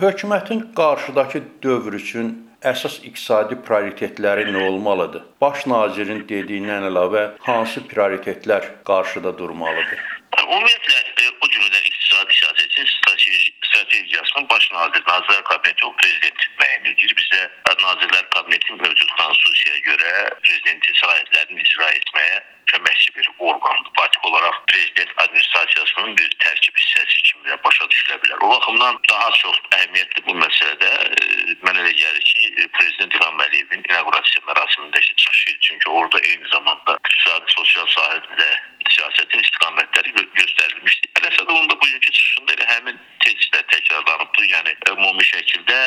Hökumətin qarşıdakı dövr üçün əsas iqtisadi prioritetləri nə olmalıdır? Baş nazirin dediyindən əlavə hansı prioritetlər qarşıda durmalıdır? Ümumiyyətlə e, bu cümlədən iqtisadi siyasətin strateji strategiyasını baş nazir, Nazirlər Kabineti o prezident müəyyən edir. Bizdə Nazirlər Kabineti mövcud konstitusiyaya görə prezidentin səlahiyyətlərini icra etməyə köməkçi bir orqandır. Faktiki olaraq prezident administrasiyasının bir tərkib hissəsi kimi də başa düşülə bilər. O baxımdan daha çox əhəmiyyətli bu məsələdə e, mənə elə gəlir ki, prezident İlham Əliyevin inaugurasiya mərasimində çıxış edir. Çünki orada eyni zamanda iqtisadi, sosial sahədə siyasətin istiqamətləri göstərilmişdi. Ələsədə onun da bugünkü çıxışında elə həmin tezislər təkrarlanıbdı. Yəni ümumi şəkildə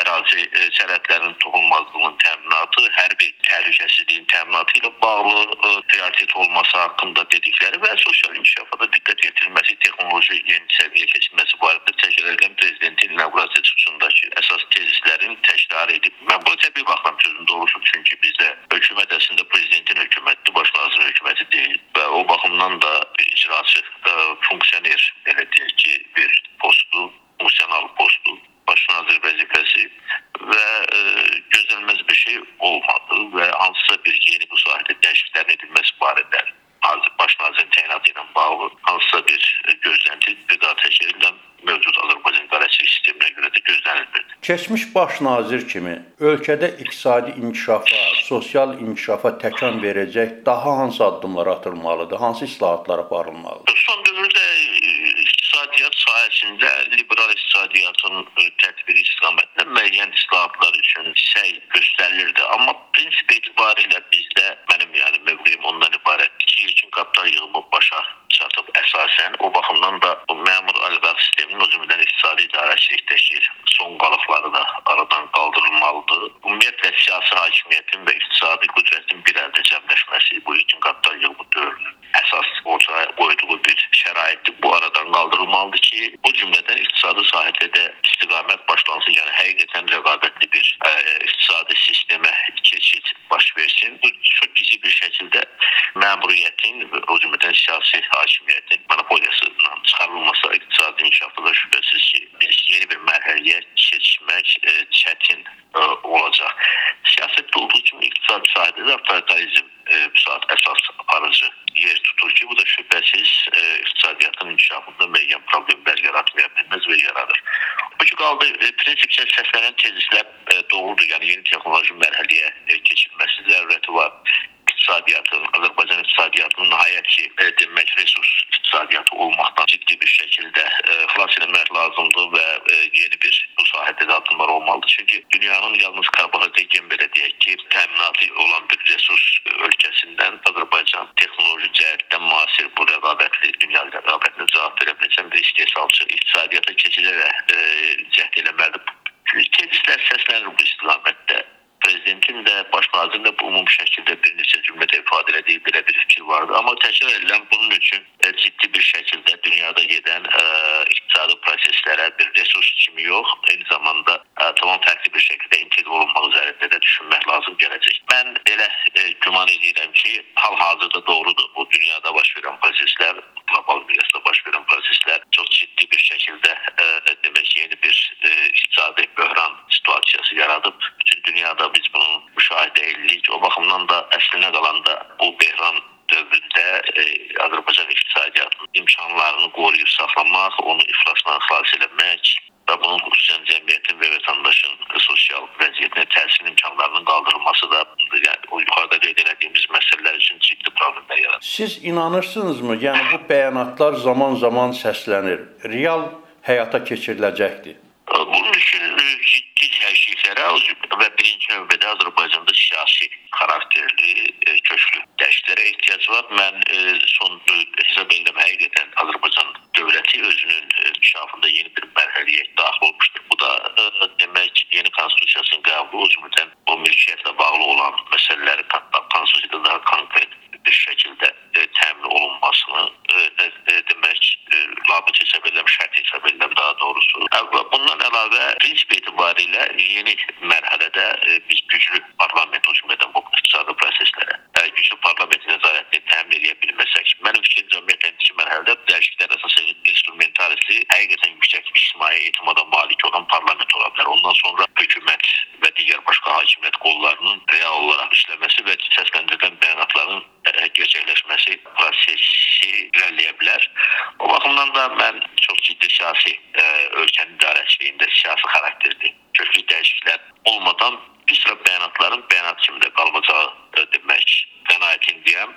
ərazi sərhədlərinin toxunulmazlığının təminatı, hərbi təhlükəsizliyin təminatı ilə bağlı prioritet olması haqqında dedikləri və sosial inkişafa da diqqət yetirilməsi, texnoloji yeni səviyyəyə keçilməsi barədə təşkil prezidentin inaugurasiya çıxışındakı əsas tezislərin təkrar edib. Mən buna təbii baxıram sözün doğrusu, çünki bizdə hökumət əslində prezidentin hökumətidir, baş nazirin hökuməti deyil və o baxımdan da icraçı funksioner belə deyək ki, bir postu, funksional postu, baş nazir vəzifəsi və e, gözlənilməz bir şey olmadı və hansısa bir yeni bu sahədə dəyişikliklərin edilməsi barədə baş nazirin təyinatı ilə bağlı hansısa bir gözlənti bir daha təkrar edilən mövcud Azərbaycan idarəçilik sisteminə görə də gözlənilmirdi. Keçmiş baş nazir kimi ölkədə iqtisadi inkişafa, sosial inkişafa təkan verəcək daha hansı addımlar atılmalıdır, hansı islahatlar aparılmalıdır? Son dövrdə iqtisadiyyat sahəsində liberal iqtisadiyyatın e, tətbiqi istiqamətində müəyyən islahatlar üçün səy göstərilirdi. Amma prinsip etibarilə bizdə mənim yəni mövqeyim ondan ibarətdir ki, ilkin kapital yığımı başa çatıb əsasən o baxımdan da bu sisteminin o cümlədən iqtisadi idarəçilikdəki son qalıqları da aradan qaldırılmalıdır. Ümumiyyətlə siyasi hakimiyyətin və iqtisadi qüdrətin bir əldə cəmləşməsi bu ilkin kapital yığımı dövrünün əsas ortaya qoyduğu bir şəraitdir. Bu aradan qaldırılmalıdır ki, o cümlədən iqtisadi sahədə də istiqamət başlansın. Yəni həqiqətən rəqabətli bir ə, iqtisadi sistemə keçid baş versin. Bu çox kiçik bir şəkildə məmuriyyətin o cümlədən siyasi hakimiyyətin monopoliyasından çıxarılması iqtisadi inkişafda da şübhəsiz ki, yeni bir mərhələyə keçmək ə, çətin ə, olacaq. Siyasətdə olduğu kimi iqtisadi sahədə də avtoritarizm bu saat əsas aparıcı yer tutur ki, bu da şübhəsiz e, iqtisadiyyatın inkişafında müəyyən problemlər yaratmaya bilməz və yaradır. Bu ki, qaldı e, prinsipcə səslənən tezislər e, doğrudur. Yəni yeni texnoloji mərhələyə e, keçilməsi zərurəti var iqtisadiyyatın, Azərbaycan iqtisadiyyatının nəhayət ki, e, demək resurs iqtisadiyyatı olmaqdan ciddi bir şəkildə e, xilas etmək lazımdır və e, yeni bir bu sahədə də addımlar olmalıdır. Çünki dünyanın yalnız Qarabağda gen belə deyək ki, təminatı olan bir resurs ölkəsindən Azərbaycan texnoloji cəhətdən müasir bu rəqabətli dünya rəqabətinə cavab verə biləcək bir istehsalçı iqtisadiyyata keçidərək e, cəhd eləməlidir. Tezislər səslənir bu istiqamətdə prezidentin də, baş nazirin də bu ümumi şəkildə bir neçə cümlədə ifadə etdiyi belə bir fikir vardı. Amma təkrar edilən bunun üçün e, ciddi bir şəkildə dünyada gedən ə, e, iqtisadi proseslərə bir resurs kimi yox, eyni zamanda ə, e, tamam fərqli bir şəkildə inteqr olunmaq üzərində də düşünmək lazım gələcək. Mən elə ə, güman edirəm ki, hal-hazırda doğrudur. Bu dünyada baş verən proseslər, qlobal miqyasda baş verən proseslər çox ciddi bir şəkildə ə, demək yeni bir ə, iqtisadi böhran situasiyası yaradıb. Bütün dünyada biz bunu müşahidə edirik. O baxımdan da əslinə qalanda bu behran dövründə e, Azərbaycan iqtisadiyyatının imkanlarını qoruyub saxlamaq, onu iflasdan xilas etmək və bunun xüsusən cəmiyyətin və vətəndaşın sosial təsir imkanlarının qaldırılması da yəni o yuxarıda qeyd etdiyimiz məsələlər üçün ciddi problemlər yaradır. Siz inanırsınızmı? Yəni bu bəyanatlar zaman-zaman səslənir. Real həyata keçiriləcəkdir. Bunun üçün ciddi dəyişikliklərə və birinci növbədə Azərbaycanda siyasi xarakterli e, köklü dəyişikliklərə ehtiyac var. Mən e, son e, hesab edirəm həqiqətən Azərbaycan dövləti özünün inkişafında yeni bir mərhələyə daxil olmuşdur. Bu da demək yeni konstitusiyasının qəbulu, o cümlədən o mülkiyyətlə bağlı olan məsələləri konstitusiyada daha konkret bir şəkildə təmin olunmasını demək labüd hesab edirəm, şərt hesab edirəm daha doğrusu. Bundan əlavə prinsip etibarilə yeni mərhələdə biz güclü parlament o cümlədən bu iqtisadi proseslərə üçün parlament nəzarətini təmin edə bilməsək, mənim fikrimcə ümumiyyətlə indiki mərhələdə dəyişikliklər əsasında instrumentalisi həqiqətən yüksək ictimai etimada malik olan parlament ola bilər. Ondan sonra hökumət və digər başqa hakimiyyət qollarının real olaraq işləməsi və səsləndirilən bəyanatların gerçəkləşməsi prosesi irəliləyə bilər. O baxımdan da mən çox ciddi siyasi ə, ölkənin idarəçiliyində siyasi xarakterli köklü dəyişikliklər olmadan bir sıra bəyanatların bəyanat kimi də qalacağı demək qənaətindəyəm.